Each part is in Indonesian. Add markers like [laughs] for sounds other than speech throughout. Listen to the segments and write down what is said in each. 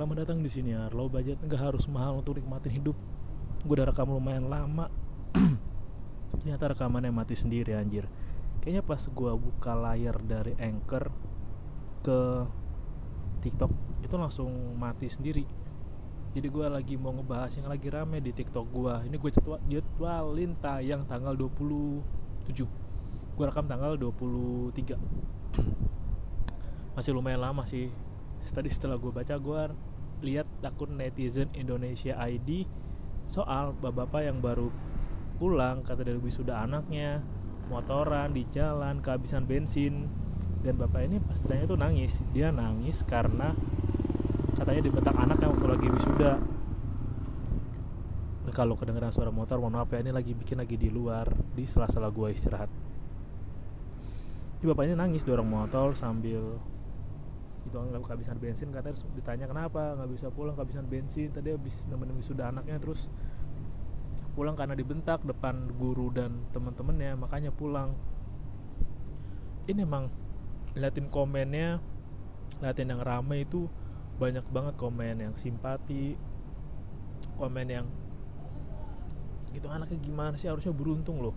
Selamat datang di sini ya. Low budget nggak harus mahal untuk nikmatin hidup. Gue udah rekam lumayan lama. [clears throat] Ternyata rekamannya mati sendiri anjir. Kayaknya pas gue buka layar dari Anchor ke TikTok itu langsung mati sendiri. Jadi gue lagi mau ngebahas yang lagi rame di TikTok gue. Ini gue jadwal jadwalin tayang tanggal 27. Gue rekam tanggal 23. [clears throat] Masih lumayan lama sih tadi setelah gue baca gue lihat akun netizen Indonesia ID soal bapak-bapak yang baru pulang kata dari wisuda anaknya motoran di jalan kehabisan bensin. Dan bapak ini pas ditanya tuh nangis. Dia nangis karena katanya dibentak anaknya waktu lagi wisuda. Nah, kalau kedengeran suara motor mohon maaf ya ini lagi bikin lagi di luar di sela-sela gue istirahat. Jadi bapak ini nangis dorong motor sambil itu nggak kehabisan bensin katanya terus ditanya kenapa? Nggak bisa pulang kehabisan bensin? Tadi habis nemenin wisuda anaknya terus pulang karena dibentak depan guru dan teman-temannya makanya pulang. Ini emang liatin komennya liatin yang rame itu banyak banget komen yang simpati komen yang gitu anaknya gimana sih? Harusnya beruntung loh.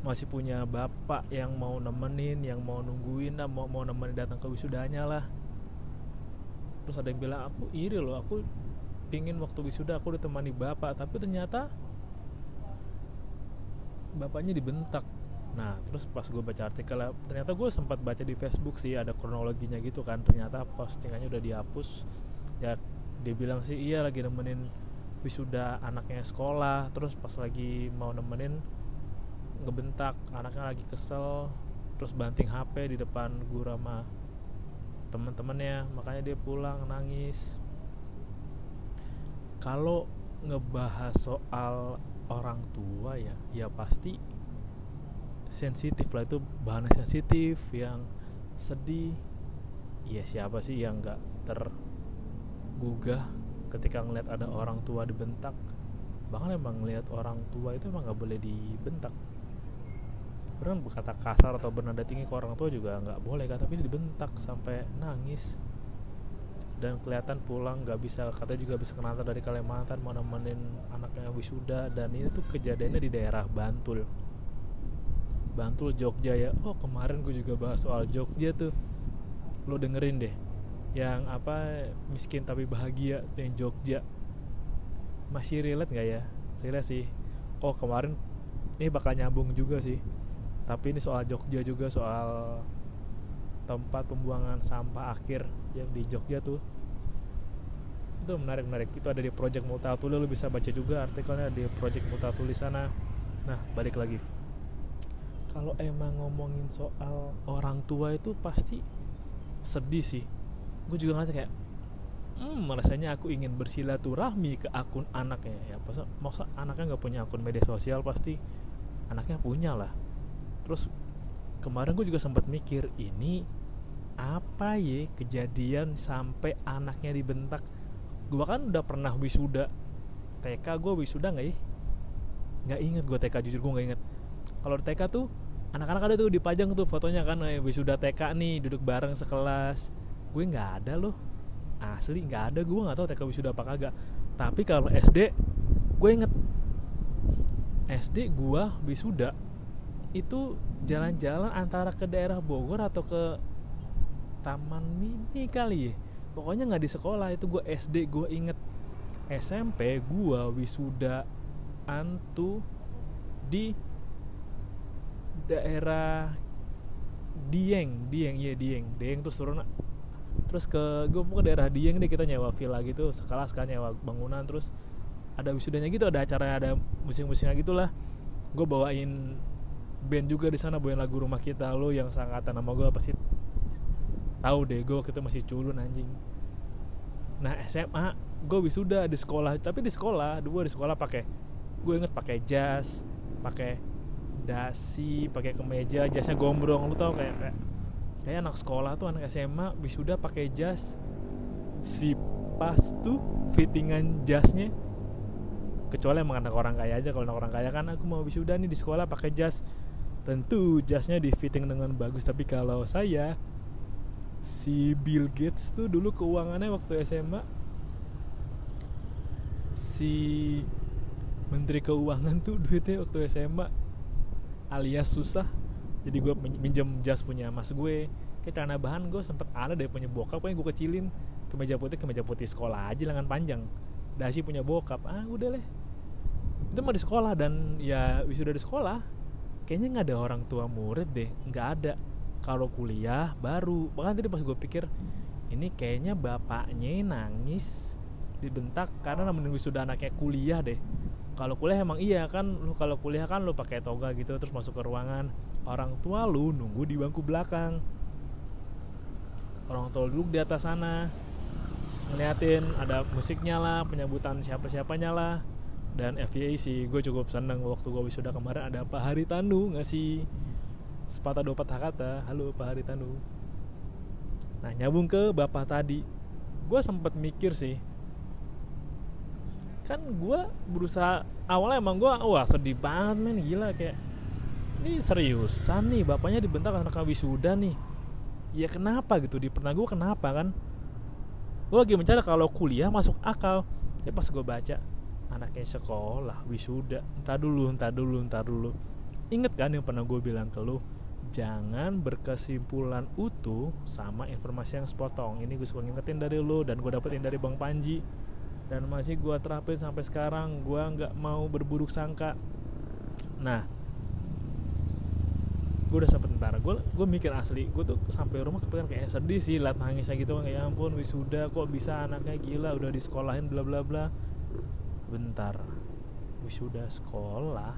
Masih punya bapak yang mau nemenin yang mau nungguin mau mau nemenin datang ke wisudanya lah terus ada yang bilang aku iri loh aku pingin waktu wisuda aku ditemani bapak. Tapi ternyata bapaknya dibentak. Nah terus pas gue baca artikel ternyata gue sempat baca di Facebook sih ada kronologinya gitu kan. Ternyata postingannya udah dihapus. Ya dia bilang sih iya lagi nemenin wisuda anaknya sekolah. Terus pas lagi mau nemenin ngebentak anaknya lagi kesel terus banting HP di depan guru sama teman-temannya makanya dia pulang nangis. Kalau ngebahas soal orang tua ya ya pasti sensitif lah. Itu bahan sensitif yang sedih ya siapa sih yang nggak tergugah ketika ngeliat ada orang tua dibentak? Bahkan emang ngeliat orang tua itu emang nggak boleh dibentak orang berkata kasar atau bernada tinggi ke orang tua juga nggak boleh kan tapi dibentak sampai nangis. Dan kelihatan pulang nggak bisa katanya juga bisa kenal dari Kalimantan mau nemenin anaknya wisuda. Dan ini tuh kejadiannya di daerah Bantul. Bantul Jogja ya. Oh kemarin gue juga bahas soal Jogja tuh. Lo dengerin deh. Yang apa miskin tapi bahagia yang Jogja. Masih relate nggak ya? Relate sih. Oh kemarin ini bakal nyambung juga sih tapi ini soal Jogja juga soal tempat pembuangan sampah akhir yang di Jogja tuh. Itu menarik menarik itu ada di Project Multatuli lo bisa baca juga artikelnya di Project Multatuli sana. Nah balik lagi. Kalau emang ngomongin soal orang tua itu pasti sedih sih. Gue juga ngerasa kayak hmm rasanya aku ingin bersilaturahmi ke akun anaknya. Ya masa, masa anaknya nggak punya akun media sosial pasti anaknya punya lah terus kemarin gue juga sempat mikir ini apa ya kejadian sampai anaknya dibentak? Gue kan udah pernah wisuda. TK gue wisuda nggak ya? Nggak inget gue TK jujur gue nggak inget kalau TK tuh anak-anak ada tuh dipajang tuh fotonya kan eh, wisuda TK nih duduk bareng sekelas. Gue nggak ada loh. Asli nggak ada gue nggak tahu TK wisuda apa kagak. Tapi kalau SD gue inget SD gue wisuda itu jalan-jalan antara ke daerah Bogor atau ke Taman Mini kali ya? Pokoknya nggak di sekolah itu gue SD gue inget. SMP gue wisuda antu di daerah Dieng Dieng iya Dieng. Dieng terus turun terus ke gue mau ke daerah Dieng deh kita nyewa villa gitu sekelas kan nyewa bangunan. Terus ada wisudanya gitu ada acara ada musim-musimnya gitulah. Gue bawain band juga di sana bawain lagu rumah kita. Lo yang sangkatan nama gue pasti tahu deh gue waktu itu masih culun anjing. Nah SMA gue wisuda di sekolah tapi di sekolah dua di sekolah pakai gue inget pakai jas pakai dasi pakai kemeja jasnya gombrong lu tau kayak kayak, kayak anak sekolah tuh anak SMA wisuda pakai jas si pas tuh fittingan jasnya. Kecuali emang anak orang kaya aja kalau anak orang kaya kan aku mau wisuda nih di sekolah pakai jas tentu jasnya di fitting dengan bagus tapi kalau saya si Bill Gates tuh dulu keuangannya waktu SMA si menteri keuangan tuh duitnya waktu SMA alias susah. Jadi gue minjem jas punya mas gue. Kayak bahan gue sempet ada deh punya bokap yang gue kecilin. Kemeja putih kemeja putih sekolah aja lengan panjang. Dasi punya bokap ah udah leh itu mau di sekolah dan ya wisuda di sekolah kayaknya nggak ada orang tua murid deh nggak ada. Kalau kuliah baru. Bahkan tadi pas gue pikir ini kayaknya bapaknya nangis dibentak karena namanya wisuda anaknya kuliah deh. Kalau kuliah emang iya kan lu kalau kuliah kan lu pakai toga gitu terus masuk ke ruangan. Orang tua lu nunggu di bangku belakang. Orang tua duduk di atas sana ngeliatin ada musiknya lah penyambutan siapa siapanya lah dan FYI sih gue cukup seneng waktu gue wisuda kemarin. Ada Pak Hari Tanu ngasih sepatah dua patah kata halo Pak Hari Tanu nah nyambung ke bapak tadi gue sempat mikir sih kan gue berusaha awalnya emang gue wah sedih banget men gila kayak ini seriusan nih bapaknya dibentak anak wisuda nih. Ya kenapa? gitu di pernah gue kenapa? kan. Gue lagi mencari kalau kuliah masuk akal. Ya pas gue baca anaknya sekolah wisuda entah dulu entah dulu entah dulu. Inget kan yang pernah gue bilang ke lu? Jangan berkesimpulan utuh sama informasi yang sepotong. Ini gue suka ngingetin dari lu dan gue dapetin dari bang Panji. Dan masih gue terapin sampai sekarang gue nggak mau berburuk sangka. Nah gue udah sempet ntar gue gue mikir asli gue tuh sampai rumah kepikiran kayak sedih sih liat nangisnya gitu kayak ya ampun wisuda kok bisa anaknya gila udah di sekolahin bla bla bla bentar. Wisuda sekolah.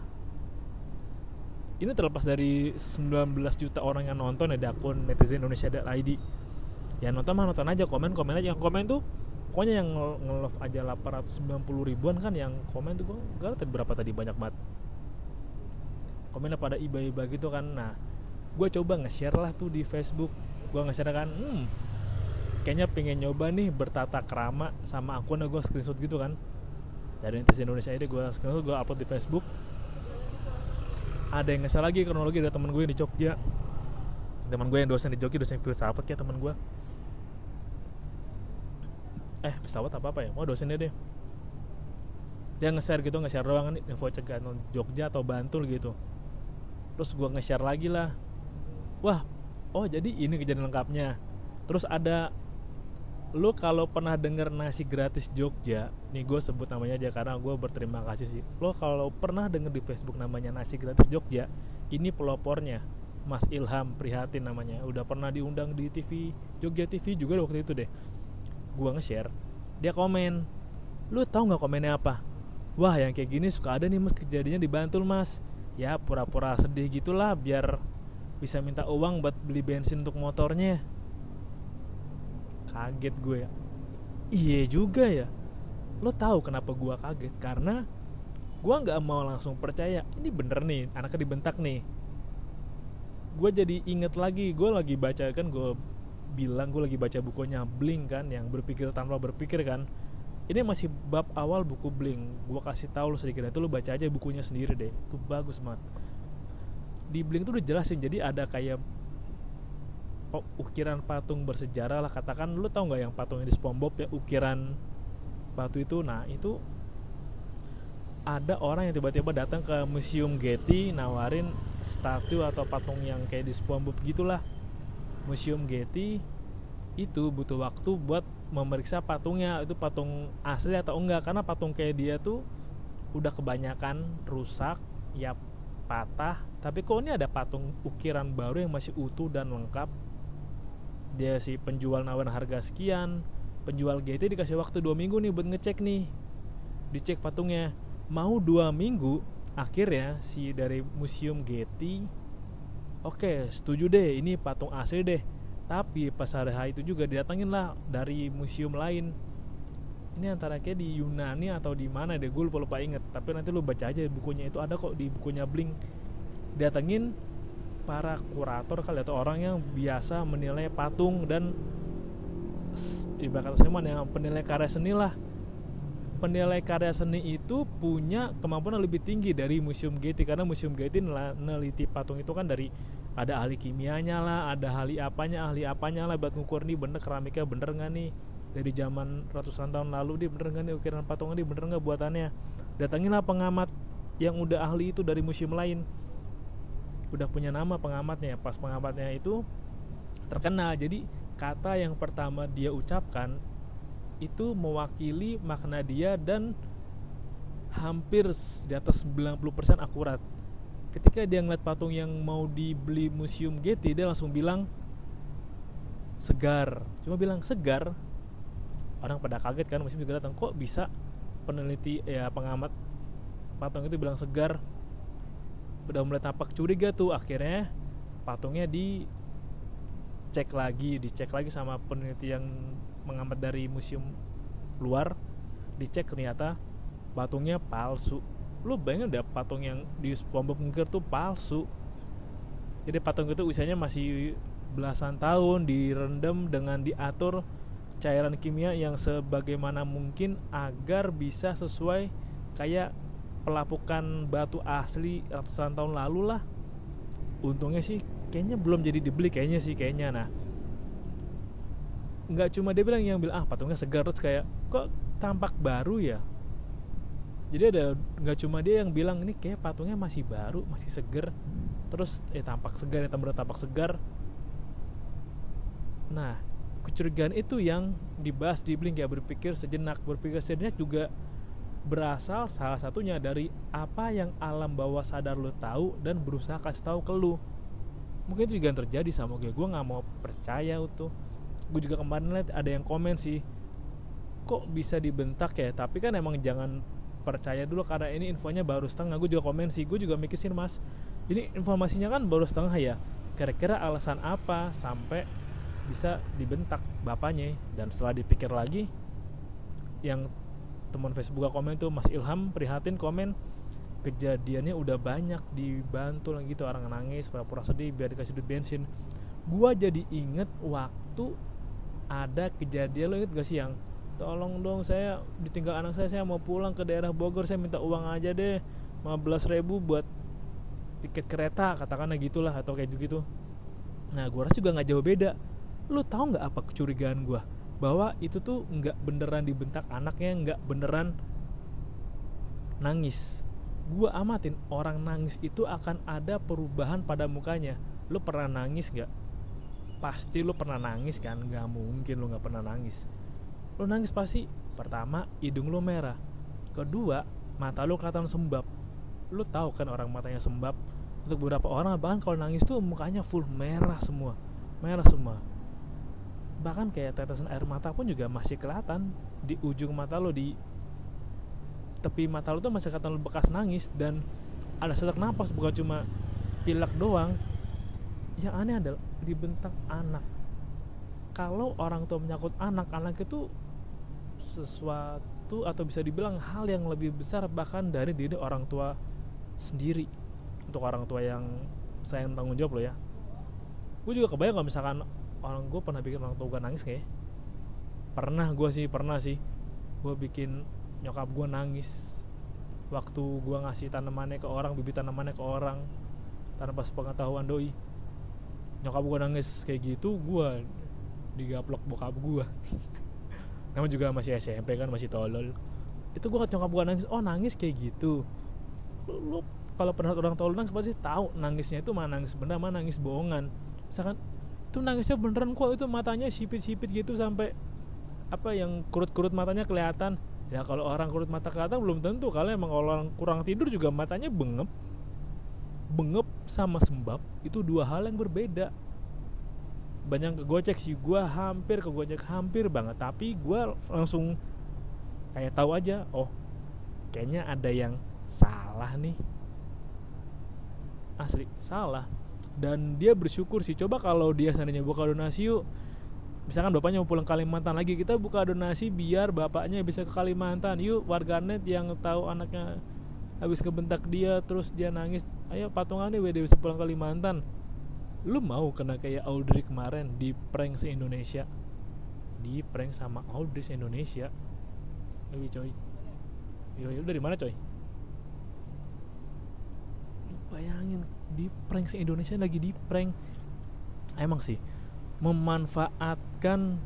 Ini terlepas dari 19 juta orang yang nonton ya di akun netizen Indonesia ID ya nonton mah nonton aja komen komen aja. Yang komen tuh pokoknya yang nge-love aja 890 ribuan kan yang komen tuh gue gak tahu berapa tadi banyak banget. Komennya pada iba-iba gitu kan. Nah gue coba nge-share lah tuh di Facebook. Gue nge-share kan hmm kayaknya pengen nyoba nih bertata kerama sama akun gue screenshot gitu kan dari netizen Indonesia ini gue screenshot gue upload di Facebook. Ada yang nge-share lagi kronologi dari temen gue yang di Jogja. Teman gue yang dosen di Jogja dosen filsafat kayak temen gue eh pesawat apa apa ya? Mau dosennya deh. Dia nge-share gitu nge-share doang kan info cegahan Jogja atau Bantul gitu. Terus gue nge-share lagi lah. Wah oh jadi ini kejadian lengkapnya. Terus ada lu kalau pernah denger nasi gratis Jogja nih gue sebut namanya aja karena gue berterima kasih sih. Lo kalau pernah denger di Facebook namanya nasi gratis Jogja ini pelopornya. Mas Ilham Prihatin namanya. Udah pernah diundang di TV Jogja TV juga waktu itu deh. Gua nge-share dia komen lu tahu nggak komennya apa? Wah yang kayak gini suka ada nih mas. Kejadiannya di Bantul mas. Ya pura-pura sedih gitulah biar bisa minta uang buat beli bensin untuk motornya kaget gue ya. Iya juga ya. Lo tahu kenapa gue kaget? Karena gue nggak mau langsung percaya ini bener nih anaknya dibentak nih. Gue jadi inget lagi gue lagi baca kan gue bilang gue lagi baca bukunya Bling kan yang berpikir tanpa berpikir kan. Ini masih bab awal buku Bling gue kasih tahu lo sedikit itu lo baca aja bukunya sendiri deh. Itu bagus banget. Di Bling tuh udah jelasin jadi ada kayak ukiran patung bersejarah lah katakan lo tau nggak yang patungnya di SpongeBob ya ukiran batu itu? Nah itu ada orang yang tiba-tiba datang ke museum Getty nawarin statue atau patung yang kayak di SpongeBob gitulah. Museum Getty itu butuh waktu buat memeriksa patungnya itu patung asli atau enggak karena patung kayak dia tuh udah kebanyakan rusak ya patah tapi kok ini ada patung ukiran baru yang masih utuh dan lengkap dia si penjual nawarin harga sekian penjual Getty dikasih waktu dua minggu nih buat ngecek nih. Dicek patungnya. Mau dua minggu akhirnya si dari museum Getty oke setuju deh ini patung asli deh. Tapi pas hari hari itu juga didatengin lah dari museum lain. Ini antara kayak di Yunani atau di mana deh gue lupa lupa inget. Tapi nanti lu baca aja bukunya. Itu ada kok di bukunya Blink. Datengin para kurator kali atau orang yang biasa menilai patung dan ibarat saya yang penilai karya seni lah. Penilai karya seni itu punya kemampuan yang lebih tinggi dari Museum Getty karena Museum Getty neliti patung itu kan dari ada ahli kimianya lah, ada ahli apanya, ahli apanya lah buat ngukur nih bener keramiknya bener nggak nih. dari zaman ratusan tahun lalu dia bener nggak nih ukiran patungnya dia bener nggak buatannya. Datangilah pengamat yang udah ahli itu dari museum lain udah punya nama pengamatnya pas pengamatnya itu terkenal. Jadi kata yang pertama dia ucapkan itu mewakili makna dia dan hampir di atas 90% akurat. Ketika dia ngeliat patung yang mau dibeli museum Getty dia langsung bilang segar. Cuma bilang segar? Orang pada kaget kan museum juga datang kok bisa peneliti ya pengamat patung itu bilang segar udah mulai tampak curiga tuh akhirnya patungnya dicek lagi dicek lagi sama peneliti yang mengamat dari museum luar. Dicek ternyata patungnya palsu. Lu bayangin udah patung yang di Lombok Ngger tuh palsu. Jadi patung itu usianya masih belasan tahun direndam dengan diatur cairan kimia yang sebagaimana mungkin agar bisa sesuai kayak pelapukan batu asli ratusan tahun lalu lah. Untungnya sih kayaknya belum jadi dibeli kayaknya sih kayaknya. Nah nggak cuma dia bilang yang bilang ah patungnya segar. Terus kayak kok tampak baru ya? Jadi ada nggak cuma dia yang bilang ini kayak patungnya masih baru masih segar. Terus eh tampak segar ya tampak tampak segar. Nah kecurigaan itu yang dibahas di Blink ya berpikir sejenak berpikir sejenak juga berasal salah satunya dari apa yang alam bawah sadar lo tahu dan berusaha kasih tahu ke lo mungkin itu juga yang terjadi sama gue gue nggak mau percaya itu. Gue juga kemarin lihat ada yang komen sih kok bisa dibentak ya? Tapi kan emang jangan percaya dulu karena ini infonya baru setengah. Gue juga komen sih gue juga mikirin mas ini informasinya kan baru setengah ya? Kira-kira alasan apa sampai bisa dibentak bapaknya? Dan setelah dipikir lagi yang teman Facebook komen tuh Mas Ilham prihatin komen. Kejadiannya udah banyak dibantu lagi gitu. Orang nangis pura-pura sedih biar dikasih duit bensin. Gua jadi inget waktu ada kejadian lo inget gak sih yang tolong dong saya ditinggal anak saya saya mau pulang ke daerah Bogor saya minta uang aja deh 15 ribu buat tiket kereta katakanlah gitulah atau kayak gitu nah gua rasa juga nggak jauh beda. Lu tahu nggak apa kecurigaan gua bahwa itu tuh nggak beneran dibentak anaknya nggak beneran nangis. Gue amatin orang nangis itu akan ada perubahan pada mukanya. Lu pernah nangis nggak? Pasti lu pernah nangis kan? Nggak mungkin lu nggak pernah nangis. Lu nangis pasti pertama hidung lu merah. Kedua mata lu kelihatan sembab. Lu tahu kan orang matanya sembab? Untuk beberapa orang bahkan kalau nangis tuh mukanya full merah semua. Merah semua bahkan kayak tetesan air mata pun juga masih kelihatan. Di ujung mata lo di tepi mata lo tuh masih kelihatan bekas nangis. Dan ada sesak napas bukan cuma pilek doang. Yang aneh adalah dibentak anak. Kalau orang tua menyangkut anak anak itu sesuatu atau bisa dibilang hal yang lebih besar bahkan dari diri orang tua sendiri. Untuk orang tua yang sayang tanggung jawab lo ya. Gue juga kebayang kalau misalkan orang gue pernah bikin orang tua gue nangis kayak pernah gue sih pernah sih. Gue bikin nyokap gue nangis. Waktu gue ngasih tanamannya ke orang bibit tanamannya ke orang tanpa sepengetahuan doi. Nyokap gue nangis kayak gitu gue digaplok bokap gue [laughs] nama juga masih SMP kan masih tolol. Itu gue nyokap gue nangis oh nangis? Kayak gitu. Lu, lu kalau pernah orang tolol nangis pasti tahu nangisnya itu mana nangis bener mana nangis bohongan. Misalkan itu nangisnya beneran kok itu matanya sipit-sipit gitu sampai apa yang kurut-kurut matanya kelihatan. Ya kalau orang kurut mata kelihatan belum tentu kalau emang orang kurang tidur juga matanya bengep. Bengep sama sembab itu dua hal yang berbeda. Banyak kegocek sih gue hampir kegocek hampir banget. Tapi gue langsung kayak tahu aja oh kayaknya ada yang salah nih. Asli salah dan dia bersyukur sih coba kalau dia seandainya buka donasi yuk. Misalkan bapaknya mau pulang Kalimantan lagi kita buka donasi biar bapaknya bisa ke Kalimantan. Yuk warganet yang tahu anaknya habis kebentak dia terus dia nangis ayo patungan nih dia bisa pulang Kalimantan. Lu mau kena kayak Audrey kemarin di prank se Indonesia di prank sama Audrey se Indonesia Ayo coy. Yo, yo dari mana coy? Bayangin di prank si Indonesia lagi di prank. Emang sih memanfaatkan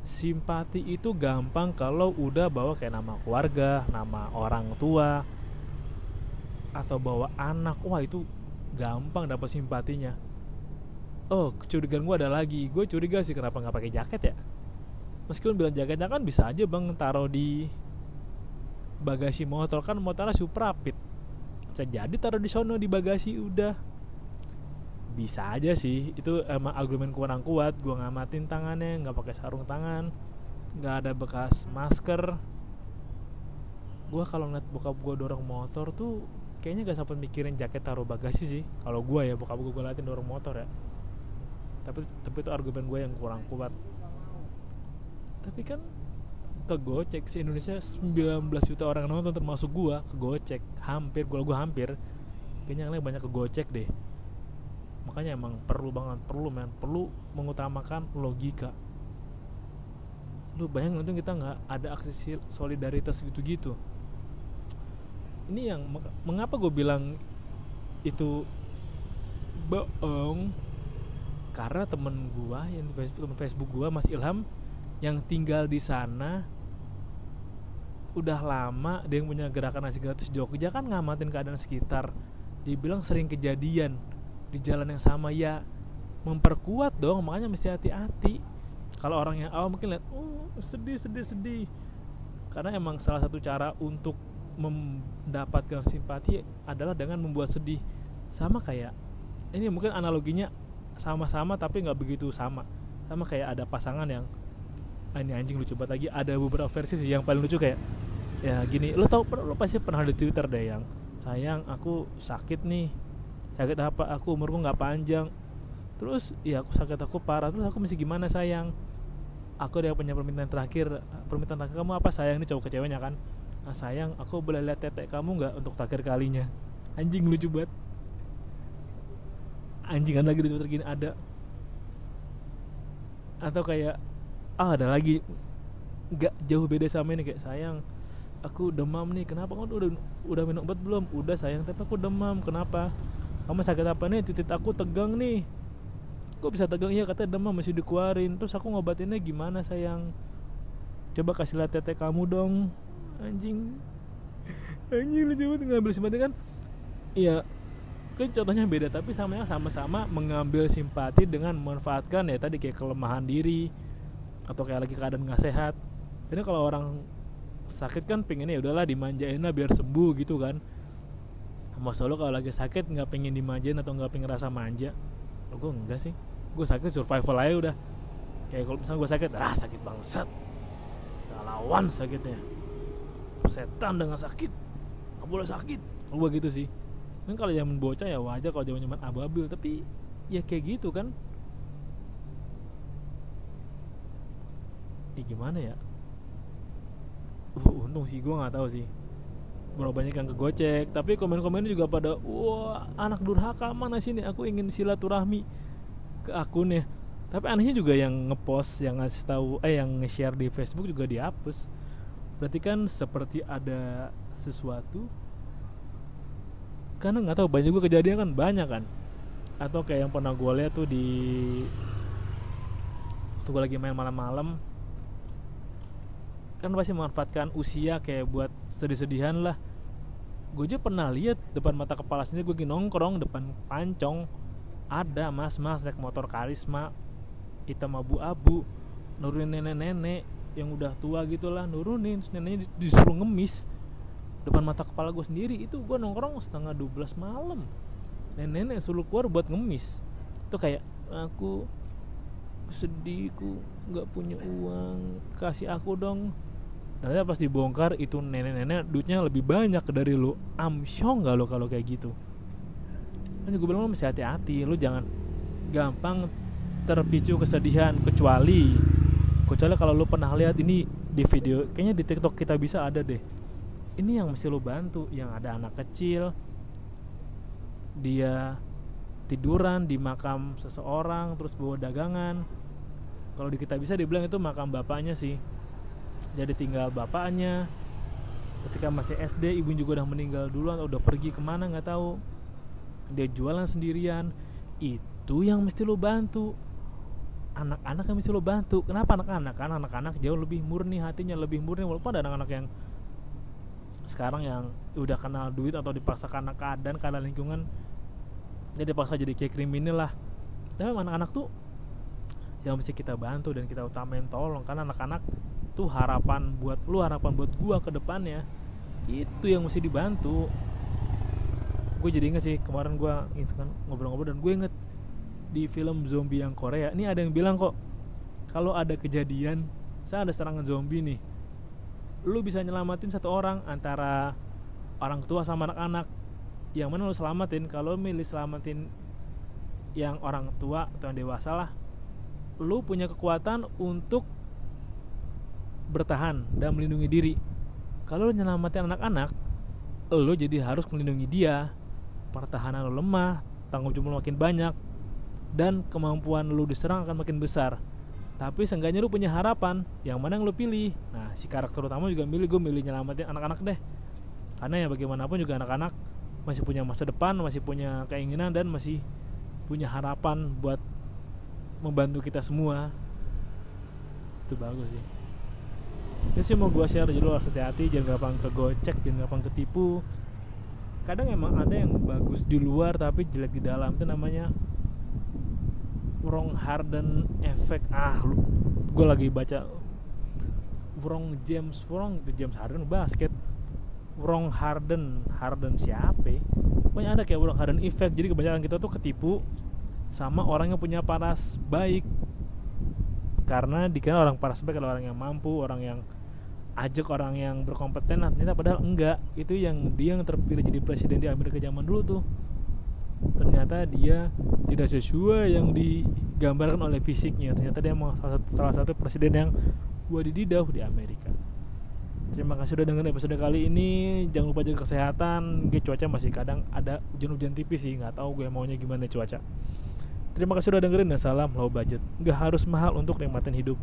simpati itu gampang kalau udah bawa kayak nama keluarga nama orang tua atau bawa anak. Wah itu gampang dapat simpatinya. Oh kecurigaan gue ada lagi. Gue curiga sih kenapa nggak pakai jaket ya. Meskipun bilang jaketnya kan bisa aja bang taruh di bagasi motor. Kan motornya super rapid bisa jadi taruh di sono di bagasi udah. Bisa aja sih itu emang argumen kurang kuat gue ngamatin tangannya nggak pakai sarung tangan nggak ada bekas masker. Gue kalau ngeliat bokap gue dorong motor tuh kayaknya gak sampai mikirin jaket taruh bagasi sih. Kalau gue ya bokap gue gue liatin dorong motor ya. Tapi tapi itu argumen gue yang kurang kuat. Tapi kan kegocek sih Indonesia 19 juta orang nonton termasuk gue kegocek hampir gue gue hampir. Kayaknya yang banyak kegocek deh. Makanya emang perlu banget perlu men. Perlu mengutamakan logika. Lu bayangin untung kita nggak ada aksi solidaritas gitu-gitu. Ini yang mengapa gue bilang itu bohong? Karena temen gue yang Facebook temen Facebook gue Mas Ilham yang tinggal di sana udah lama dia yang punya gerakan nasi gratis Jogja kan ngamatin keadaan sekitar. Dibilang sering kejadian di jalan yang sama ya memperkuat dong makanya mesti hati-hati. Kalau orang yang awam mungkin lihat oh sedih sedih sedih. Karena emang salah satu cara untuk mendapatkan simpati adalah dengan membuat sedih. Sama kayak ini mungkin analoginya sama-sama tapi nggak begitu sama. Sama kayak ada pasangan yang ah, ini anjing lucu banget lagi. Ada beberapa versi sih yang paling lucu kayak ya gini lo tau lo pasti pernah di twitter deh yang. Sayang aku sakit nih. Sakit apa? Aku umurku nggak panjang. Terus ya aku sakit aku parah. Terus aku mesti gimana sayang? Aku dia punya permintaan terakhir. Permintaan terakhir kamu apa sayang? Ini cowok kecewanya kan? Nah sayang aku boleh lihat tetek kamu nggak untuk terakhir kalinya? Anjing lucu banget. Anjing ada lagi di twitter gini ada. Atau kayak ah ada lagi. Nggak jauh beda sama ini. Kayak sayang aku demam nih kenapa? Kamu udah udah minum obat belum? Udah sayang tapi aku demam. Kenapa? Kamu sakit apa nih? Titik aku tegang nih. Kok bisa tegang? Iya katanya demam masih dikeluarin. Terus aku ngobatinnya gimana sayang? Coba kasih lihat tete kamu dong. Anjing. Anjing lu coba ngambil simpati kan? Iya. Kan contohnya beda tapi sama sama-sama mengambil simpati dengan memanfaatkan ya tadi kayak kelemahan diri atau kayak lagi keadaan nggak sehat. Jadi kalau orang sakit kan pengennya ya udahlah dimanjain lah biar sembuh gitu kan. Masa lo kalau lagi sakit nggak pengen dimanjain atau nggak pengen rasa manja? Lo gue enggak sih. Gue sakit survival aja udah. Kayak kalau misalnya gue sakit ah sakit bangsat. Gak lawan sakitnya. Setan dengan sakit. Nggak boleh sakit. Gue gitu sih. Kan kalau zaman bocah ya wajar kalau zaman zaman ababil tapi ya kayak gitu kan. Ya gimana ya untung sih gue nggak tahu sih. Berapa banyak yang kegocek tapi komen-komennya juga pada wah anak durhaka mana sini aku ingin silaturahmi ke akunnya tapi anehnya juga yang ngepost yang ngasih tahu eh yang nge-share di Facebook juga dihapus. Berarti kan seperti ada sesuatu karena nggak tahu banyak juga kejadian kan? Banyak kan? Atau kayak yang pernah gue lihat tuh di waktu gue lagi main malam-malam kan pasti memanfaatkan usia kayak buat sedih-sedihan lah. Gue aja pernah lihat depan mata kepala sendiri gue nongkrong depan pancong ada mas mas naik motor karisma hitam abu-abu nurunin nenek-nenek yang udah tua gitulah nurunin neneknya disuruh ngemis depan mata kepala gue sendiri. Itu gue nongkrong setengah 12 malam. Nenek-nenek suruh keluar buat ngemis. Itu kayak aku sedih ku nggak punya uang kasih aku dong ternyata pas dibongkar itu nenek-nenek duitnya lebih banyak dari lu. Amsyong gak lo kalau kayak gitu? Kan gue bilang lo mesti hati-hati lu jangan gampang terpicu kesedihan kecuali kecuali kalau lu pernah lihat ini di video kayaknya di TikTok kita bisa ada deh. Ini yang mesti lu bantu yang ada anak kecil dia tiduran di makam seseorang terus bawa dagangan. Kalau di kita bisa dibilang itu makam bapaknya sih jadi tinggal bapaknya. Ketika masih SD ibu juga udah meninggal dulu atau udah pergi ke mana nggak tahu. Dia jualan sendirian. Itu yang mesti lo bantu. Anak-anak yang mesti lo bantu. Kenapa anak-anak? Kan anak-anak jauh lebih murni hatinya lebih murni. Walaupun ada anak-anak yang sekarang yang udah kenal duit atau dipaksa karena keadaan karena lingkungan dia dipaksa jadi kayak kriminal lah. Tapi anak-anak tuh yang mesti kita bantu dan kita utamain tolong. Karena anak-anak tuh harapan buat lu harapan buat gua ke depannya itu yang mesti dibantu. Gue jadi inget sih kemarin gua itu kan ngobrol-ngobrol dan gue inget di film zombie yang Korea ini ada yang bilang kok kalau ada kejadian saya ada serangan zombie nih lu bisa nyelamatin satu orang antara orang tua sama anak-anak. Yang mana lu selamatin kalau milih selamatin yang orang tua atau yang dewasa lah lu punya kekuatan untuk bertahan dan melindungi diri. Kalau lu nyelamatin anak-anak lu jadi harus melindungi dia. Pertahanan lu lemah tanggung jawab lu makin banyak dan kemampuan lu diserang akan makin besar. Tapi seenggaknya lu punya harapan yang mana yang lu pilih. Nah si karakter utama juga milih gue milih nyelamatin anak-anak deh. Karena ya bagaimanapun juga anak-anak masih punya masa depan masih punya keinginan dan masih punya harapan buat membantu kita semua. Itu bagus sih itu sih mau gue share dulu harus hati-hati jangan gampang kegocek jangan gampang ketipu. Kadang emang ada yang bagus di luar tapi jelek di dalam. Itu namanya Wrong Harden Effect. Ah lu gue lagi baca Wrong James Wrong itu James Harden basket. Wrong Harden. Harden siapa? Pokoknya ada kayak Wrong Harden Effect. Jadi kebanyakan kita tuh ketipu sama orang yang punya paras baik. Karena dikira orang paras baik adalah orang yang mampu orang yang ajak orang yang berkompeten nah, ternyata padahal enggak. Itu yang dia yang terpilih jadi presiden di Amerika zaman dulu tuh. Ternyata dia tidak sesuai yang digambarkan oleh fisiknya. Ternyata dia mau salah satu, salah satu presiden yang wadididaw di Amerika. Terima kasih sudah dengerin episode kali ini. Jangan lupa jaga kesehatan. Gue cuaca masih kadang ada hujan-hujan tipis sih. Nggak tahu gue maunya gimana cuaca. Terima kasih sudah dengerin dan salam low budget. Nggak harus mahal untuk nikmatin hidup